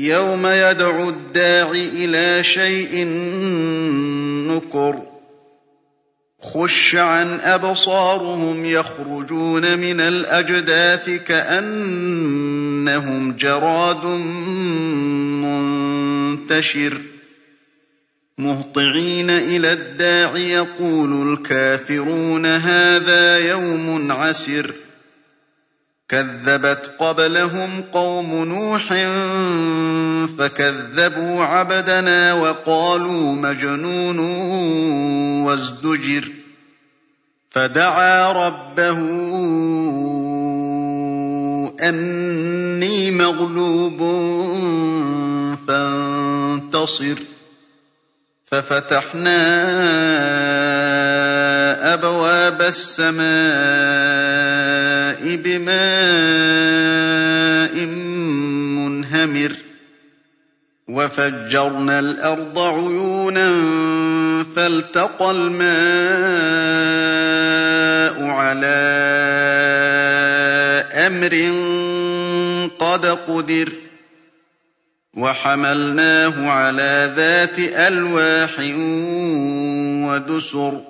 يَوْمَ يَدْعُ الدَّاعِ إِلَىٰ شَيْءٍ نُّكُرٍ. خُشَّ عَنْ أَبْصَارُهُمْ يَخْرُجُونَ مِنَ الْأَجْدَاثِ كَأَنَّهُمْ جَرَادٌ مُّنتَشِرٌ. مُّهْطِعِينَ إِلَى الدَّاعِ يَقُولُ الْكَافِرُونَ هَٰذَا يَوْمٌ عَسِرٌ. كَذَّبَتْ قَبْلَهُمْ قَوْمُ نُوحٍ فَكَذَّبُوا عَبْدَنَا وَقَالُوا مَجْنُونٌ وَازْدُجِرَ فَدَعَا رَبَّهُ أَنِّي مَغْلُوبٌ فَانتَصِرْ فَفَتَحْنَا أَبْوَابَ السَّمَاءِ بِمَاءٍ مُّنْهَمِرٍ وَفَجَّرْنَا الْأَرْضَ عُيُونًا فَالْتَقَى الْمَاءُ عَلَىٰ أَمْرٍ قَدْ قُدِرَ وَحَمَلْنَاهُ عَلَىٰ ذَاتِ أَلْوَاحٍ وَدُسُرٍ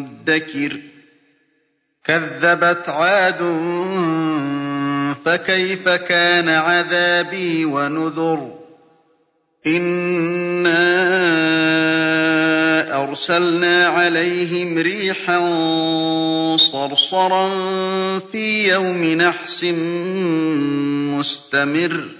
مُّدَّكِرٍ. كَذَّبَتْ عَادٌ فَكَيْفَ كَانَ عَذَابِي وَنُذُرِ؟ إِنَّا أَرْسَلْنَا عَلَيْهِمْ رِيحًا صَرْصَرًا فِي يَوْمِ نَحْسٍ مُّسْتَمِرٍّ.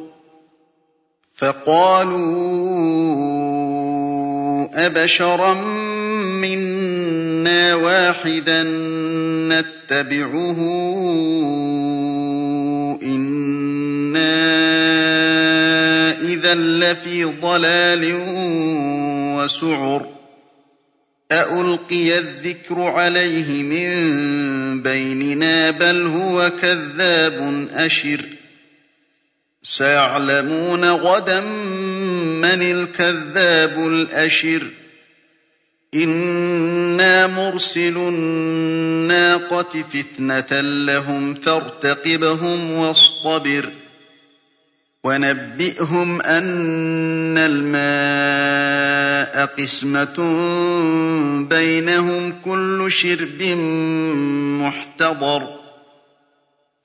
فَقَالُوا أَبَشَرًا مِّنَّا وَاحِدًا نَّتَّبِعُهُ إِنَّا إِذًا لَّفِي ضَلَالٍ وَسُعُرٍ أَأُلْقِيَ الذِّكْرُ عَلَيْهِ مِن بَيْنِنَا بَلْ هُوَ كَذَّابٌ أَشِرٌ سَيَعْلَمُونَ غَدًا مَّنِ الْكَذَّابُ الْأَشِرُ. إِنَّا مُرْسِلُو النَّاقَةِ فِتْنَةً لَّهُمْ فَارْتَقِبْهُمْ وَاصْطَبِرْ. وَنَبِّئْهُمْ أَنَّ الْمَاءَ قِسْمَةٌ بَيْنَهُمْ ۖ كُلُّ شِرْبٍ مُّحْتَضَرٌ.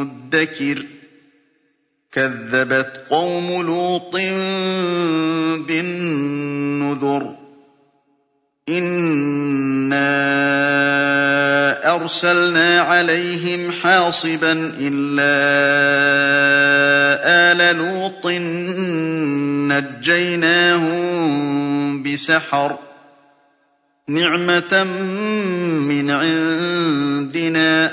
مدكر كذبت قوم لوط بالنذر إنا أرسلنا عليهم حاصبا إلا آل لوط نجيناهم بسحر نعمة من عندنا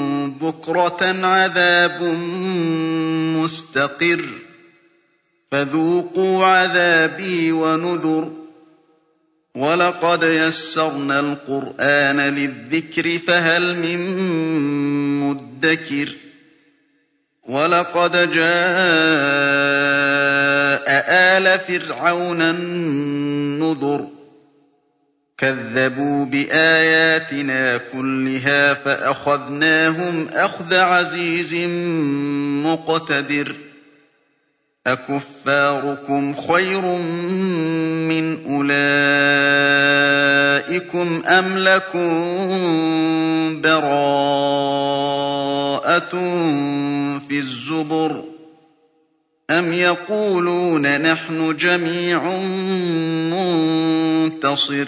بُكْرَةً عَذَابٌ مُّسْتَقِرٌّ. فَذُوقُوا عَذَابِي وَنُذُرِ. وَلَقَدْ يَسَّرْنَا الْقُرْآنَ لِلذِّكْرِ فَهَلْ مِن مُّدَّكِرٍ. وَلَقَدْ جَاءَ آلَ فِرْعَوْنَ النُّذُرُ. كَذَّبُوا بِآيَاتِنَا كُلِّهَا فَأَخَذْنَاهُمْ أَخْذَ عَزِيزٍ مُّقْتَدِرٍ. أَكُفَّارُكُمْ خَيْرٌ مِّنْ أُولَٰئِكُمْ أَمْ لَكُم بَرَاءَةٌ فِي الزُّبُرِ أَمْ يَقُولُونَ نَحْنُ جَمِيعٌ مُّنتَصِرٌ؟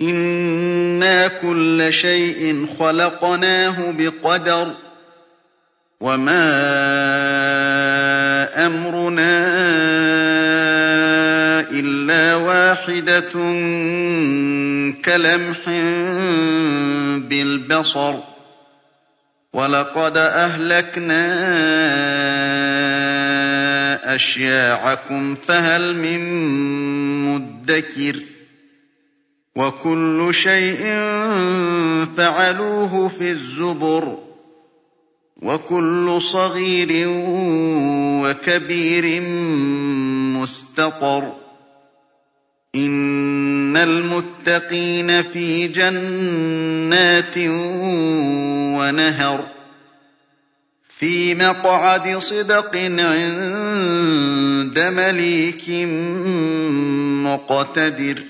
إِنَّا كُلَّ شَيْءٍ خَلَقْنَاهُ بِقَدَرٍ وَمَا أَمْرُنَا إِلَّا وَاحِدَةٌ كَلَمْحٍ بِالْبَصَرِ وَلَقَدْ أَهْلَكْنَا أَشْيَاعَكُمْ فَهَلْ مِن مُّدَّكِرٍ وَكُلُّ شَيْءٍ فَعَلُوهُ فِي الزُّبُرِ وَكُلُّ صَغِيرٍ وَكَبِيرٍ مُّسْتَطَرٌ إِنَّ الْمُتَّقِينَ فِي جَنَّاتٍ وَنَهَرٍ فِي مَقْعَدِ صِدْقٍ عِندَ مَلِيكٍ مُّقْتَدِرٍ